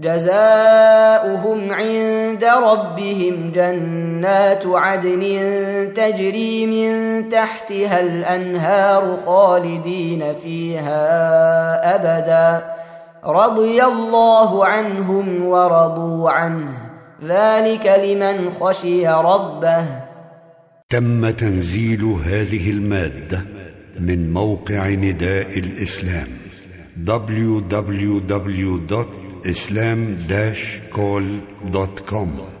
جزاؤهم عند ربهم جنات عدن تجري من تحتها الأنهار خالدين فيها أبدا. رضي الله عنهم ورضوا عنه. ذلك لمن خشي ربه. تم تنزيل هذه المادة من موقع نداء الإسلام islam-call.com